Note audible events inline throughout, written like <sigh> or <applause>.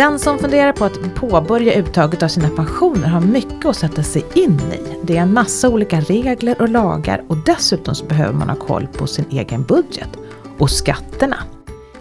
Den som funderar på att påbörja uttaget av sina pensioner har mycket att sätta sig in i. Det är en massa olika regler och lagar och dessutom så behöver man ha koll på sin egen budget och skatterna.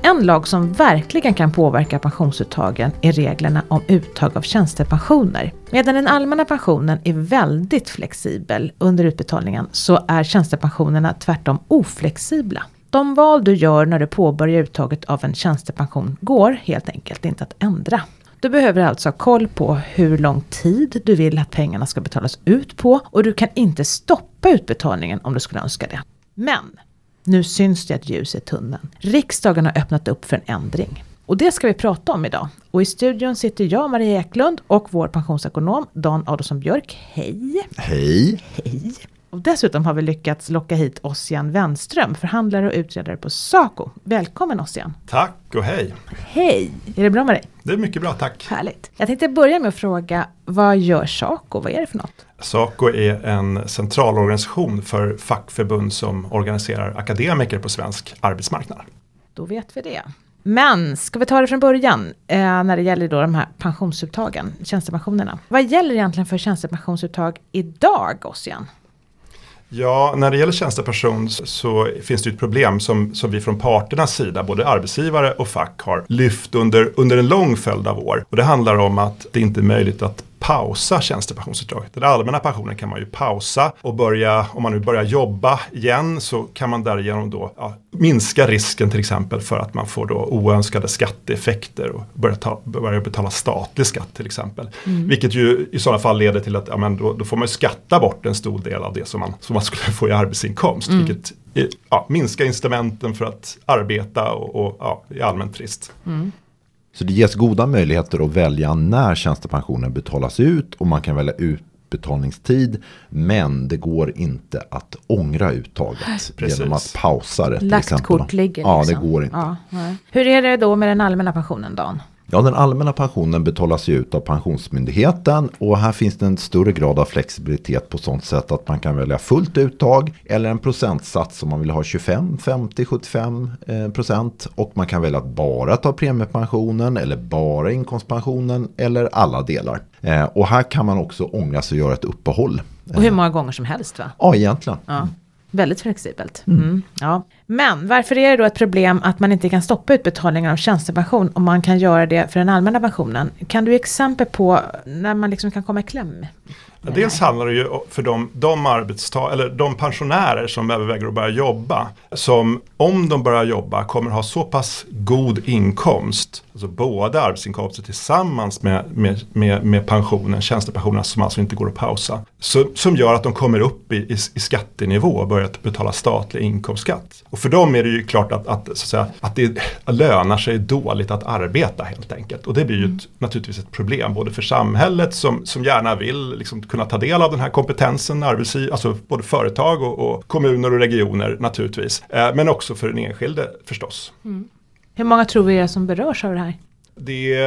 En lag som verkligen kan påverka pensionsuttagen är reglerna om uttag av tjänstepensioner. Medan den allmänna pensionen är väldigt flexibel under utbetalningen så är tjänstepensionerna tvärtom oflexibla. De val du gör när du påbörjar uttaget av en tjänstepension går helt enkelt inte att ändra. Du behöver alltså ha koll på hur lång tid du vill att pengarna ska betalas ut på och du kan inte stoppa utbetalningen om du skulle önska det. Men nu syns det ett ljus i tunneln. Riksdagen har öppnat upp för en ändring. Och det ska vi prata om idag. Och i studion sitter jag, Maria Eklund, och vår pensionsekonom Dan Adolfsson Björk. Hej! Hej! Hej! Och dessutom har vi lyckats locka hit Ossian Wenström, förhandlare och utredare på Saco. Välkommen Ossian! Tack och hej! Hej! Är det bra med dig? Det är mycket bra, tack! Härligt! Jag tänkte börja med att fråga, vad gör Saco? Vad är det för något? Saco är en centralorganisation för fackförbund som organiserar akademiker på svensk arbetsmarknad. Då vet vi det. Men ska vi ta det från början eh, när det gäller då de här pensionsuttagen, tjänstepensionerna. Vad gäller egentligen för tjänstepensionsuttag idag, Ossian? Ja, när det gäller tjänstepension så finns det ett problem som, som vi från parternas sida, både arbetsgivare och fack, har lyft under, under en lång följd av år. Och det handlar om att det inte är möjligt att pausa tjänstepensionsuttaget. Den allmänna pensionen kan man ju pausa och börja, om man nu börjar jobba igen så kan man därigenom då ja, minska risken till exempel för att man får då oönskade skatteeffekter och börja, ta, betala statlig skatt till exempel. Mm. Vilket ju i sådana fall leder till att ja, men då, då, får man ju skatta bort en stor del av det som man, som man skulle få i arbetsinkomst. Mm. Vilket ja, minskar incitamenten för att arbeta och, och ja, är allmänt trist. Mm. Så det ges goda möjligheter att välja när tjänstepensionen betalas ut och man kan välja utbetalningstid. Men det går inte att ångra uttaget Precis. genom att pausa det. Lagt kort ligger liksom. Ja, det går inte. Ja, Hur är det då med den allmänna pensionen Dan? Ja, den allmänna pensionen betalas ju ut av Pensionsmyndigheten och här finns det en större grad av flexibilitet på sånt sätt att man kan välja fullt uttag eller en procentsats om man vill ha 25, 50, 75 procent och man kan välja att bara ta premiepensionen eller bara inkomstpensionen eller alla delar. Eh, och här kan man också ångra sig och göra ett uppehåll. Och hur många gånger som helst va? Ja, egentligen. Ja. Väldigt flexibelt. Mm. Mm, ja. Men varför är det då ett problem att man inte kan stoppa utbetalningen av tjänstepension om man kan göra det för den allmänna pensionen? Kan du exempel på när man liksom kan komma i kläm? Ja, dels handlar det ju för de, de, arbetstag eller de pensionärer som överväger att börja jobba. Som om de börjar jobba kommer ha så pass god inkomst. Alltså både arbetsinkomster tillsammans med, med, med, med pensionen, tjänstepensionen som alltså inte går att pausa. Så, som gör att de kommer upp i, i, i skattenivå och börjar betala statlig inkomstskatt. Och för dem är det ju klart att, att, så att, säga, att det lönar sig dåligt att arbeta helt enkelt. Och det blir ju ett, naturligtvis ett problem både för samhället som, som gärna vill liksom kunna ta del av den här kompetensen, alltså både företag och, och kommuner och regioner naturligtvis. Eh, men också för den enskilde förstås. Mm. Hur många tror vi är som berörs av det här? Det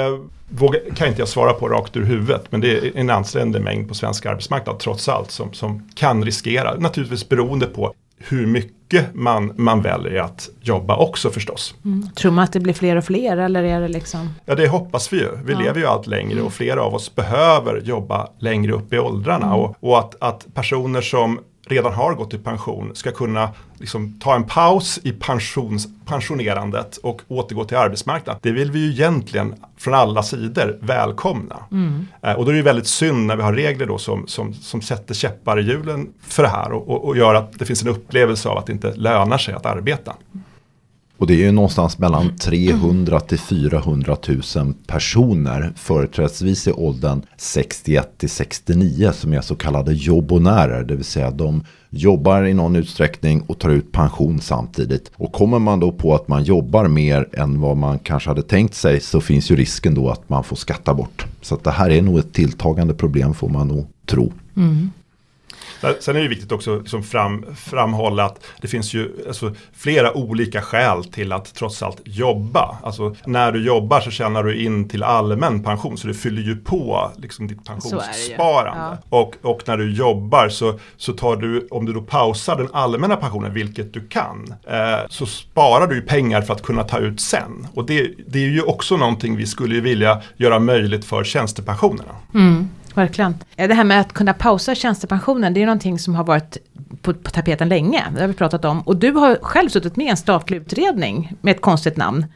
vågar, kan inte jag svara på rakt ur huvudet men det är en ansträngande mängd på svensk arbetsmarknad trots allt som, som kan riskera, naturligtvis beroende på hur mycket man, man väljer att jobba också förstås. Mm. Tror man att det blir fler och fler eller är det liksom? Ja det hoppas vi ju. Vi ja. lever ju allt längre och flera av oss behöver jobba längre upp i åldrarna. Mm. Och, och att, att personer som redan har gått i pension ska kunna liksom, ta en paus i pensions, pensionerandet och återgå till arbetsmarknaden. Det vill vi ju egentligen från alla sidor välkomna. Mm. Eh, och då är det väldigt synd när vi har regler då som, som, som sätter käppar i hjulen för det här och, och, och gör att det finns en upplevelse av att det inte lönar sig att arbeta. Och det är ju någonstans mellan 300 till 400 000 personer, företrädesvis i åldern 61 till 69, som är så kallade jobbonärer. Det vill säga de jobbar i någon utsträckning och tar ut pension samtidigt. Och kommer man då på att man jobbar mer än vad man kanske hade tänkt sig så finns ju risken då att man får skatta bort. Så att det här är nog ett tilltagande problem får man nog tro. Mm. Sen är det viktigt också att liksom fram, framhålla att det finns ju alltså, flera olika skäl till att trots allt jobba. Alltså, när du jobbar så tjänar du in till allmän pension så det fyller ju på liksom, ditt pensionssparande. Ja. Och, och när du jobbar så, så tar du, om du då pausar den allmänna pensionen, vilket du kan, eh, så sparar du ju pengar för att kunna ta ut sen. Och det, det är ju också någonting vi skulle vilja göra möjligt för tjänstepensionerna. Mm. Verkligen. Det här med att kunna pausa tjänstepensionen, det är någonting som har varit på, på tapeten länge. Det har vi pratat om. Och du har själv suttit med i en statlig utredning med ett konstigt namn.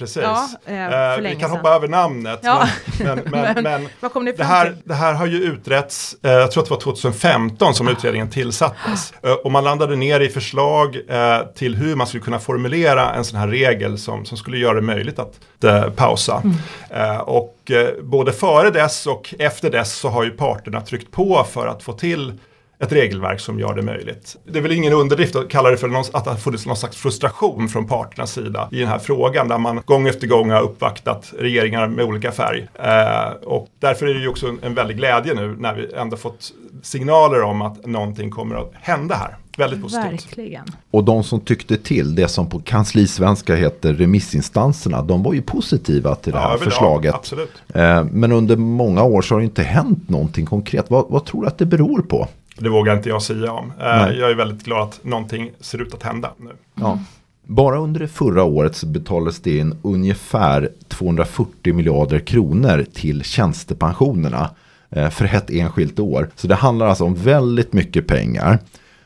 Precis. Ja, eh, eh vi kan hoppa över namnet. Ja. Men, men, <laughs> men, men det, här, det här har ju utretts, eh, jag tror att det var 2015 som utredningen tillsattes. Eh, och man landade ner i förslag eh, till hur man skulle kunna formulera en sån här regel som, som skulle göra det möjligt att eh, pausa. Mm. och både före dess och efter dess så har ju parterna tryckt på för att få till ett regelverk som gör det möjligt. Det är väl ingen underdrift att kalla det för någon, att det har funnits någon slags frustration från parternas sida i den här frågan där man gång efter gång har uppvaktat regeringar med olika färg. Eh, och därför är det ju också en, en väldig glädje nu när vi ändå fått signaler om att någonting kommer att hända här. Väldigt positivt. Verkligen. Och de som tyckte till, det som på kanslisvenska heter remissinstanserna, de var ju positiva till det här ja, förslaget. absolut. Eh, men under många år så har det inte hänt någonting konkret. Vad, vad tror du att det beror på? Det vågar inte jag säga om. Eh, Nej. Jag är väldigt glad att någonting ser ut att hända nu. Ja. Bara under det förra året så betalades det in ungefär 240 miljarder kronor till tjänstepensionerna eh, för ett enskilt år. Så det handlar alltså om väldigt mycket pengar.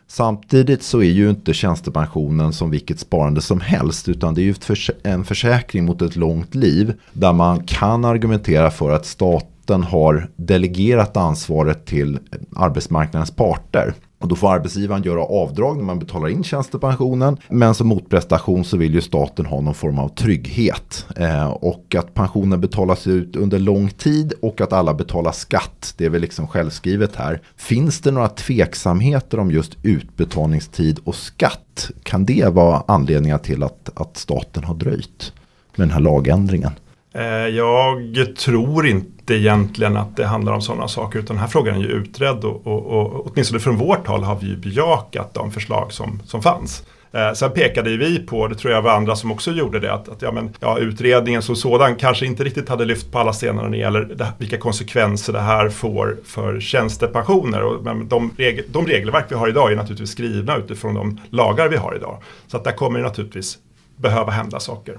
Samtidigt så är ju inte tjänstepensionen som vilket sparande som helst utan det är ju en försäkring mot ett långt liv där man kan argumentera för att stat staten har delegerat ansvaret till arbetsmarknadens parter. Och då får arbetsgivaren göra avdrag när man betalar in tjänstepensionen. Men som motprestation så vill ju staten ha någon form av trygghet. Eh, och att pensionen betalas ut under lång tid och att alla betalar skatt. Det är väl liksom självskrivet här. Finns det några tveksamheter om just utbetalningstid och skatt? Kan det vara anledningar till att, att staten har dröjt med den här lagändringen? Eh, jag tror inte egentligen att det handlar om sådana saker utan den här frågan är ju utredd och, och, och åtminstone från vårt håll har vi ju bejakat de förslag som, som fanns. Eh, sen pekade vi på, det tror jag var andra som också gjorde det, att, att ja, men, ja, utredningen som sådan kanske inte riktigt hade lyft på alla stenar när det gäller det, vilka konsekvenser det här får för tjänstepensioner. Och, men de, regel, de regelverk vi har idag är naturligtvis skrivna utifrån de lagar vi har idag. Så att där kommer det naturligtvis behöva hända saker.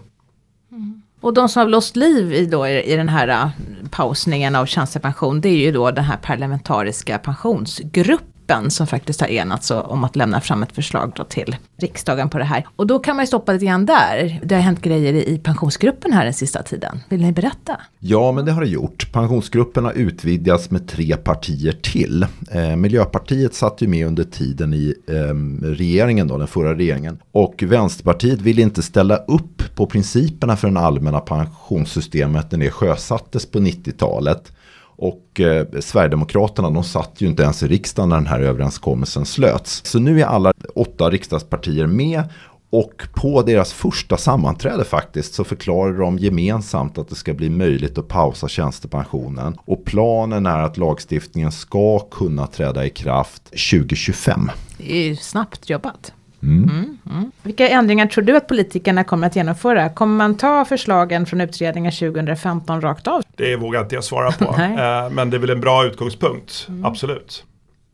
Mm. Och de som har blåst liv i, då, i den här äh, pausningen av tjänstepension, det är ju då den här parlamentariska pensionsgruppen gruppen som faktiskt har enats om att lämna fram ett förslag då till riksdagen på det här. Och då kan man ju stoppa lite grann där. Det har hänt grejer i pensionsgruppen här den sista tiden. Vill ni berätta? Ja, men det har det gjort. Pensionsgruppen har utvidgats med tre partier till. Eh, Miljöpartiet satt ju med under tiden i eh, regeringen, då, den förra regeringen. Och Vänsterpartiet vill inte ställa upp på principerna för den allmänna pensionssystemet när det sjösattes på 90-talet. Och eh, Sverigedemokraterna de satt ju inte ens i riksdagen när den här överenskommelsen slöts. Så nu är alla åtta riksdagspartier med och på deras första sammanträde faktiskt så förklarar de gemensamt att det ska bli möjligt att pausa tjänstepensionen. Och planen är att lagstiftningen ska kunna träda i kraft 2025. Det är ju snabbt jobbat. Mm. Mm, mm. Vilka ändringar tror du att politikerna kommer att genomföra? Kommer man ta förslagen från utredningen 2015 rakt av? Det vågar inte jag svara på. <laughs> Eh, men det är väl en bra utgångspunkt, mm. absolut.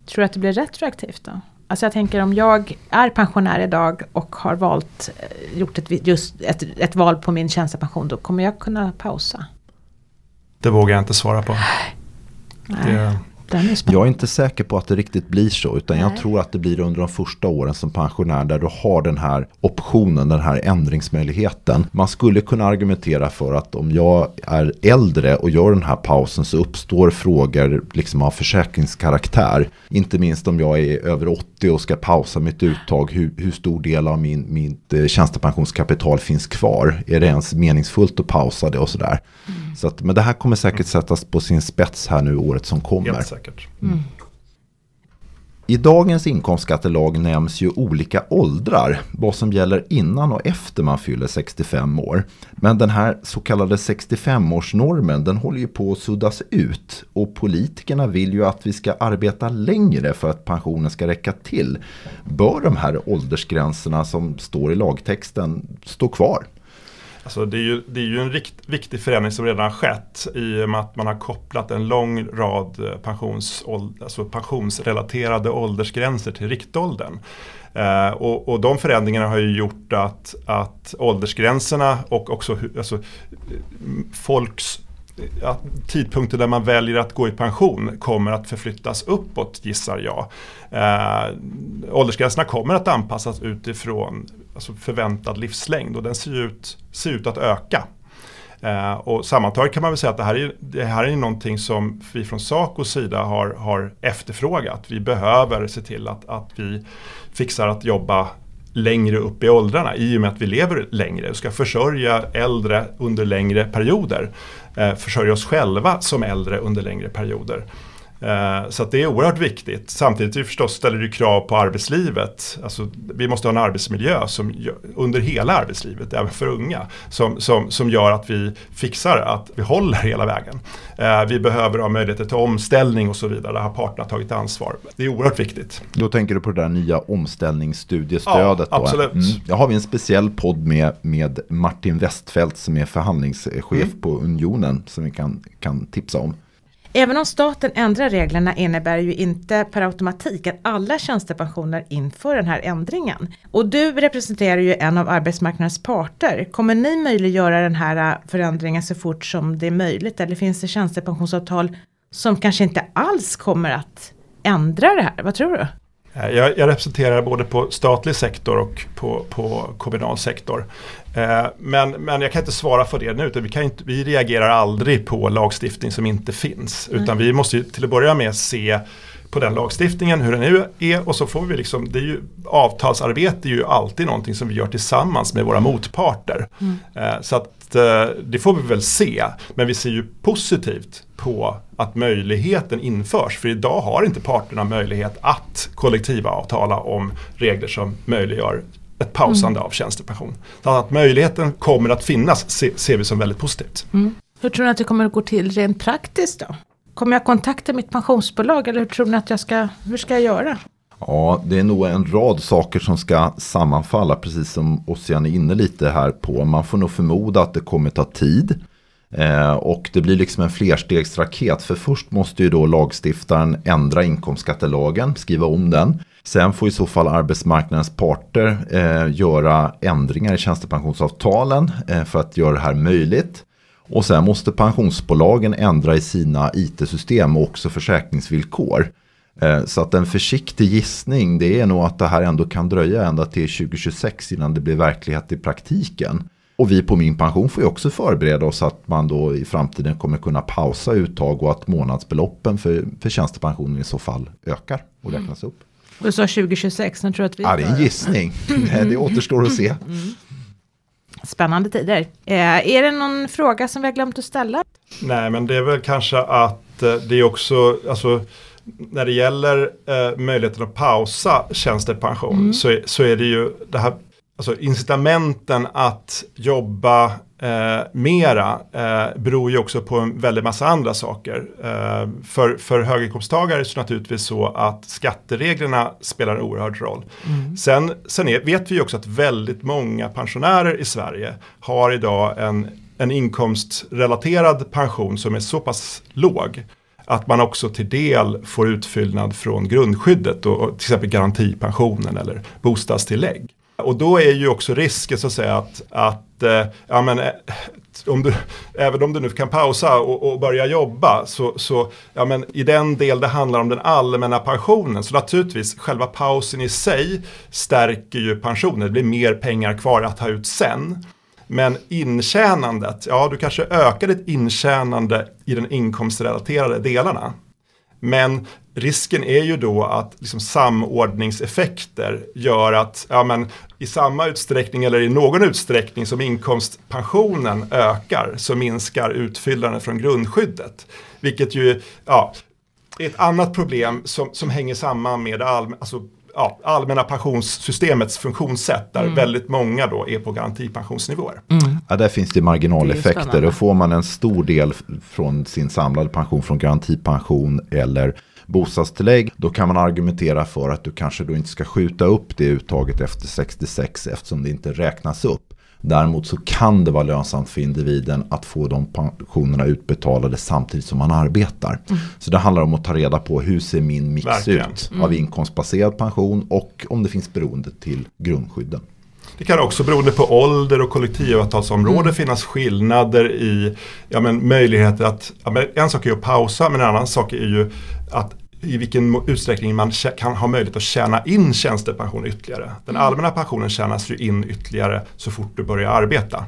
Tror du att det blir retroaktivt då? Alltså jag tänker om jag är pensionär idag och har valt, eh, gjort ett, just ett, ett val på min tjänstepension, då kommer jag kunna pausa? Det vågar jag inte svara på. Nej. Det, är jag är inte säker på att det riktigt blir så. Utan Nej. jag tror att det blir under de första åren som pensionär. Där du har den här optionen, den här ändringsmöjligheten. Man skulle kunna argumentera för att om jag är äldre och gör den här pausen så uppstår frågor liksom av försäkringskaraktär. Inte minst om jag är över 80 och ska pausa mitt uttag. Hur, hur stor del av min, mitt eh, tjänstepensionskapital finns kvar? Är det ens meningsfullt att pausa det och sådär? Mm. Så att, men det här kommer säkert sättas på sin spets här nu året som kommer. Helt säkert. Mm. I dagens inkomstskattelag nämns ju olika åldrar, vad som gäller innan och efter man fyller 65 år. Men den här så kallade 65-årsnormen den håller ju på att suddas ut och politikerna vill ju att vi ska arbeta längre för att pensionen ska räcka till. Bör de här åldersgränserna som står i lagtexten stå kvar? Alltså det, är ju, det är ju en rikt, viktig förändring som redan har skett i och med att man har kopplat en lång rad eh, pensions, alltså pensionsrelaterade åldersgränser till riktåldern. Eh, och, och, de förändringarna har ju gjort att, att åldersgränserna och också alltså, folks eh, ja, tidpunkter där man väljer att gå i pension kommer att förflyttas uppåt gissar jag. Eh, åldersgränserna kommer att anpassas utifrån alltså förväntad livslängd och den ser ut, ser ut att öka. Eh, och sammantaget kan man väl säga att det här, är, det här är någonting som vi från Sacos sida har, har efterfrågat. Vi behöver se till att, att vi fixar att jobba längre upp i åldrarna i och med att vi lever längre och ska försörja äldre under längre perioder. Eh, försörja oss själva som äldre under längre perioder. Eh, så det är oerhört viktigt. Samtidigt är förstås ställer det krav på arbetslivet. Alltså, vi måste ha en arbetsmiljö som, under hela arbetslivet, även för unga, som, som, som gör att vi fixar att vi håller hela vägen. Eh, vi behöver ha möjligheter till omställning och så vidare. Där har parterna tagit ansvar. Det är oerhört viktigt. Då tänker du på det där nya omställningsstudiestödet? Ja, absolut. Mm. Jag har vi en speciell podd med, med Martin Westfält som är förhandlingschef mm. på Unionen som vi kan, kan tipsa om. Även om staten ändrar reglerna innebär ju inte per automatik att alla tjänstepensioner inför den här ändringen. Och du representerar ju en av arbetsmarknadens parter. Kommer ni möjliggöra den här äh, förändringen så fort som det är möjligt? Eller finns det tjänstepensionsavtal som kanske inte alls kommer att ändra det här? Vad tror du? Eh, jag, jag, representerar både på statlig sektor och på, på kommunal sektor. Eh, men, men jag kan inte svara för det nu. Utan vi, kan inte, vi reagerar aldrig på lagstiftning som inte finns. Mm. Utan vi måste till att börja med se på den lagstiftningen, hur den nu är och så får vi liksom, det är ju, avtalsarbete är ju alltid någonting som vi gör tillsammans med våra motparter. Mm. Eh, så att eh, det får vi väl se, men vi ser ju positivt på att möjligheten införs. För idag har inte parterna möjlighet att kollektivavtala om regler som möjliggör ett pausande mm. av tjänstepension. Så att möjligheten kommer att finnas se, ser vi som väldigt positivt. Mm. Hur tror ni att det kommer att gå till rent praktiskt då? Kommer jag kontakta mitt pensionsbolag eller hur tror ni att jag ska, hur ska jag göra? Ja, det är nog en rad saker som ska sammanfalla, precis som Ossian är inne lite här på. Man får nog förmoda att det kommer ta tid. Eh, och det blir liksom en flerstegsraket. För först måste ju då lagstiftaren ändra inkomstskattelagen, skriva om den. Sen får i så fall arbetsmarknadens parter eh, göra ändringar i tjänstepensionsavtalen eh, för att göra det här möjligt. Och sen måste pensionsbolagen ändra i sina IT-system och också försäkringsvillkor. Eh, så att en försiktig gissning det är nog att det här ändå kan dröja ända till 2026 innan det blir verklighet i praktiken. Och vi på Min Pension får ju också förbereda oss att man då i framtiden kommer kunna pausa uttag och att månadsbeloppen för, för tjänstepensionen i så fall ökar och räknas upp. Du sa 2026, när tror att vi... Ja, det är en gissning. <laughs> det återstår att se. Mm. Spännande tider. Eh, är det någon fråga som vi har glömt att ställa? Nej, men det är väl kanske att eh, det är också, alltså när det gäller eh, möjligheten att pausa tjänstepension mm. så, så är det ju det här alltså incitamenten att jobba eh, mera eh, beror ju också på en väldig massa andra saker. Eh, för, för höginkomsttagare är det naturligtvis så att skattereglerna spelar en oerhörd roll. Mm. Sen, sen är, vet vi också att väldigt många pensionärer i Sverige har idag en, en inkomstrelaterad pension som är så pass låg att man också till del får utfyllnad från grundskyddet och, och till exempel garantipensionen eller bostadstillägg. Och då är ju också risken så att säga att, att eh, ja, men, eh, om du, även om du nu kan pausa och, och, börja jobba så, så ja, men i den del det handlar om den allmänna pensionen så naturligtvis själva pausen i sig stärker ju pensionen. Det blir mer pengar kvar att ta ut sen. Men intjänandet, ja du kanske ökar ditt intjänande i den inkomstrelaterade delarna. Men risken är ju då att liksom samordningseffekter gör att ja, men, i samma utsträckning eller i någon utsträckning som inkomstpensionen ökar så minskar utfyllandet från grundskyddet. Vilket ju ja, ett annat problem som, som hänger samman med all, alltså, ja, allmänna pensionssystemets funktionssätt där väldigt många då är på garantipensionsnivåer. Ja, där finns det marginaleffekter. spännande. Då får man en stor del från sin samlade pension från garantipension eller bostadstillägg. Då kan man argumentera för att du kanske då inte ska skjuta upp det uttaget efter 66 eftersom det inte räknas upp. Däremot så kan det vara lönsamt för individen att få de pensionerna utbetalade samtidigt som man arbetar. Så det handlar om att ta reda på hur ser min mix Verkligen. ut av inkomstbaserad pension och om det finns beroende till grundskydden. Det kan också beroende på ålder och kollektivavtalsområde finnas skillnader i ja, men, möjligheter att, ja, men, en sak är att pausa men en annan sak är ju att i vilken utsträckning man kan ha möjlighet att tjäna in tjänstepension ytterligare. Den allmänna pensionen tjänas ju in ytterligare så fort du börjar arbeta.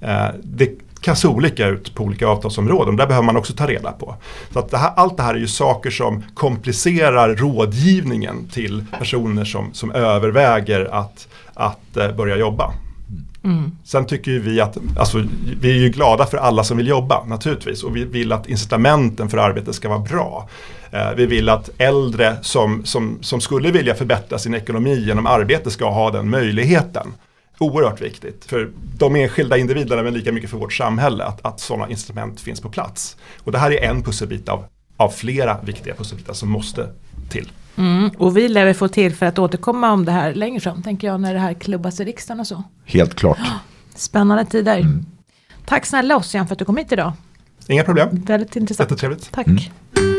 Eh, det kan se olika ut på olika avtalsområden, där behöver man också ta reda på. Så att det här, allt det här är ju saker som komplicerar rådgivningen till personer som, som överväger att, att eh, börja jobba. Sen tycker ju vi att, alltså, vi är ju glada för alla som vill jobba naturligtvis och vi vill att incitamenten för arbete ska vara bra. Eh, vi vill att äldre som, som, som skulle vilja förbättra sin ekonomi genom arbete ska ha den möjligheten. Oerhört viktigt för de enskilda individerna men lika mycket för vårt samhälle att, att sådana incitament finns på plats. Och det här är en pusselbit av, av flera viktiga pusselbitar som måste till. Mm, och vi lär få tillfälle att återkomma om det här längre fram, tänker jag, när det här klubbas i riksdagen och så. Helt klart. <gasps> Spännande tider. Tack snälla Ossian för att du kom hit idag. Inga problem, Väldigt intressant. jättetrevligt. Tack. Då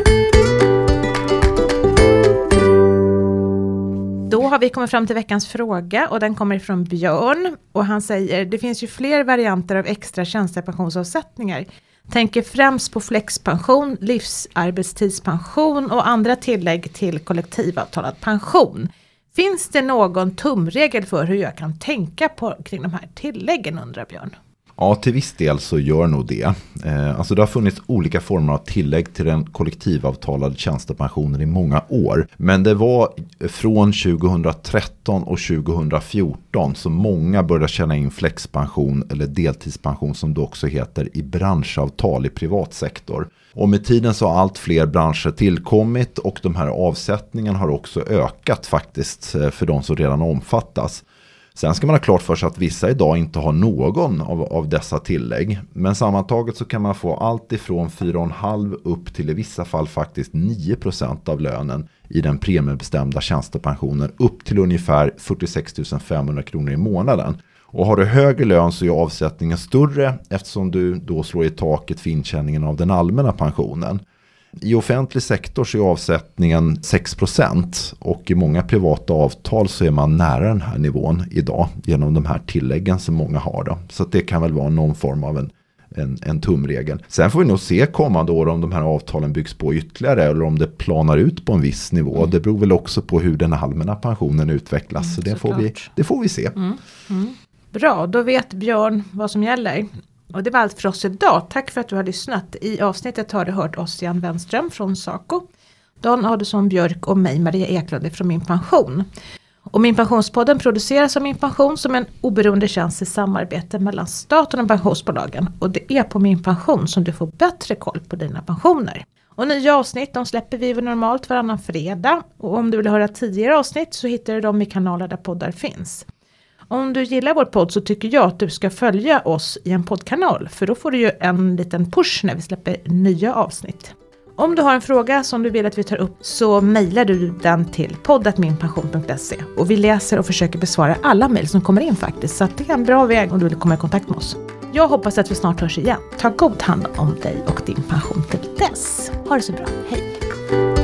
har vi kommit fram till veckans fråga och den kommer ifrån Björn. Och han säger, det finns ju fler varianter av extra tjänstepensionsavsättningar. Tänker främst på flexpension, livsarbetstidspension och andra tillägg till kollektivavtalad pension. Finns det någon tumregel för hur jag kan tänka på kring de här tilläggen undrar Björn? Ja, till viss del så gör nog det. Eh, alltså det har funnits olika former av tillägg till den kollektivavtalade tjänstepensionen i många år. Men det var från 2013 och 2014 som många började tjäna in flexpension eller deltidspension som det också heter i branschavtal i privat sektor. Och med tiden så har allt fler branscher tillkommit och de här avsättningarna har också ökat faktiskt eh, för de som redan omfattas. Sen ska man ha klart för sig att vissa idag inte har någon av, av dessa tillägg. Men sammantaget så kan man få allt ifrån 4,5 upp till i vissa fall faktiskt 9% av lönen i den premiebestämda tjänstepensionen upp till ungefär 46 500 kronor i månaden. Och har du högre lön så är avsättningen större eftersom du då slår i taket för intjäningen av den allmänna pensionen. I offentlig sektor så är avsättningen 6% och i många privata avtal så är man nära den här nivån idag genom de här tilläggen som många har. Då. Så det kan väl vara någon form av en, en, en tumregel. Sen får vi nog se kommande år om de här avtalen byggs på ytterligare eller om det planar ut på en viss nivå. Det beror väl också på hur den allmänna pensionen utvecklas. så det får, vi, det får vi se. Bra, då vet Björn vad som gäller. Och det var allt för oss idag. Tack för att du har lyssnat. I avsnittet har du hört Ossian Wenström från Saco, Dan Adelsson Björk och mig Maria Eklund från Min Pension. Och Min Pensionspodden produceras av Min Pension som en oberoende tjänst i samarbete mellan staten och pensionsbolagen. Och det är på Min Pension som du får bättre koll på dina pensioner. Och nya avsnitt de släpper vi normalt varannan fredag. Och om du vill höra tidigare avsnitt så hittar du dem i kanaler där poddar finns. Om du gillar vår podd så tycker jag att du ska följa oss i en poddkanal. För då får du ju en liten push när vi släpper nya avsnitt. Om du har en fråga som du vill att vi tar upp så mejlar du den till poddatminpension.se. Och vi läser och försöker besvara alla mejl som kommer in faktiskt. Så att det är en bra väg om du vill komma i kontakt med oss. Jag hoppas att vi snart hörs igen. Ta god hand om dig och din pension till dess. Ha det så bra. Hej!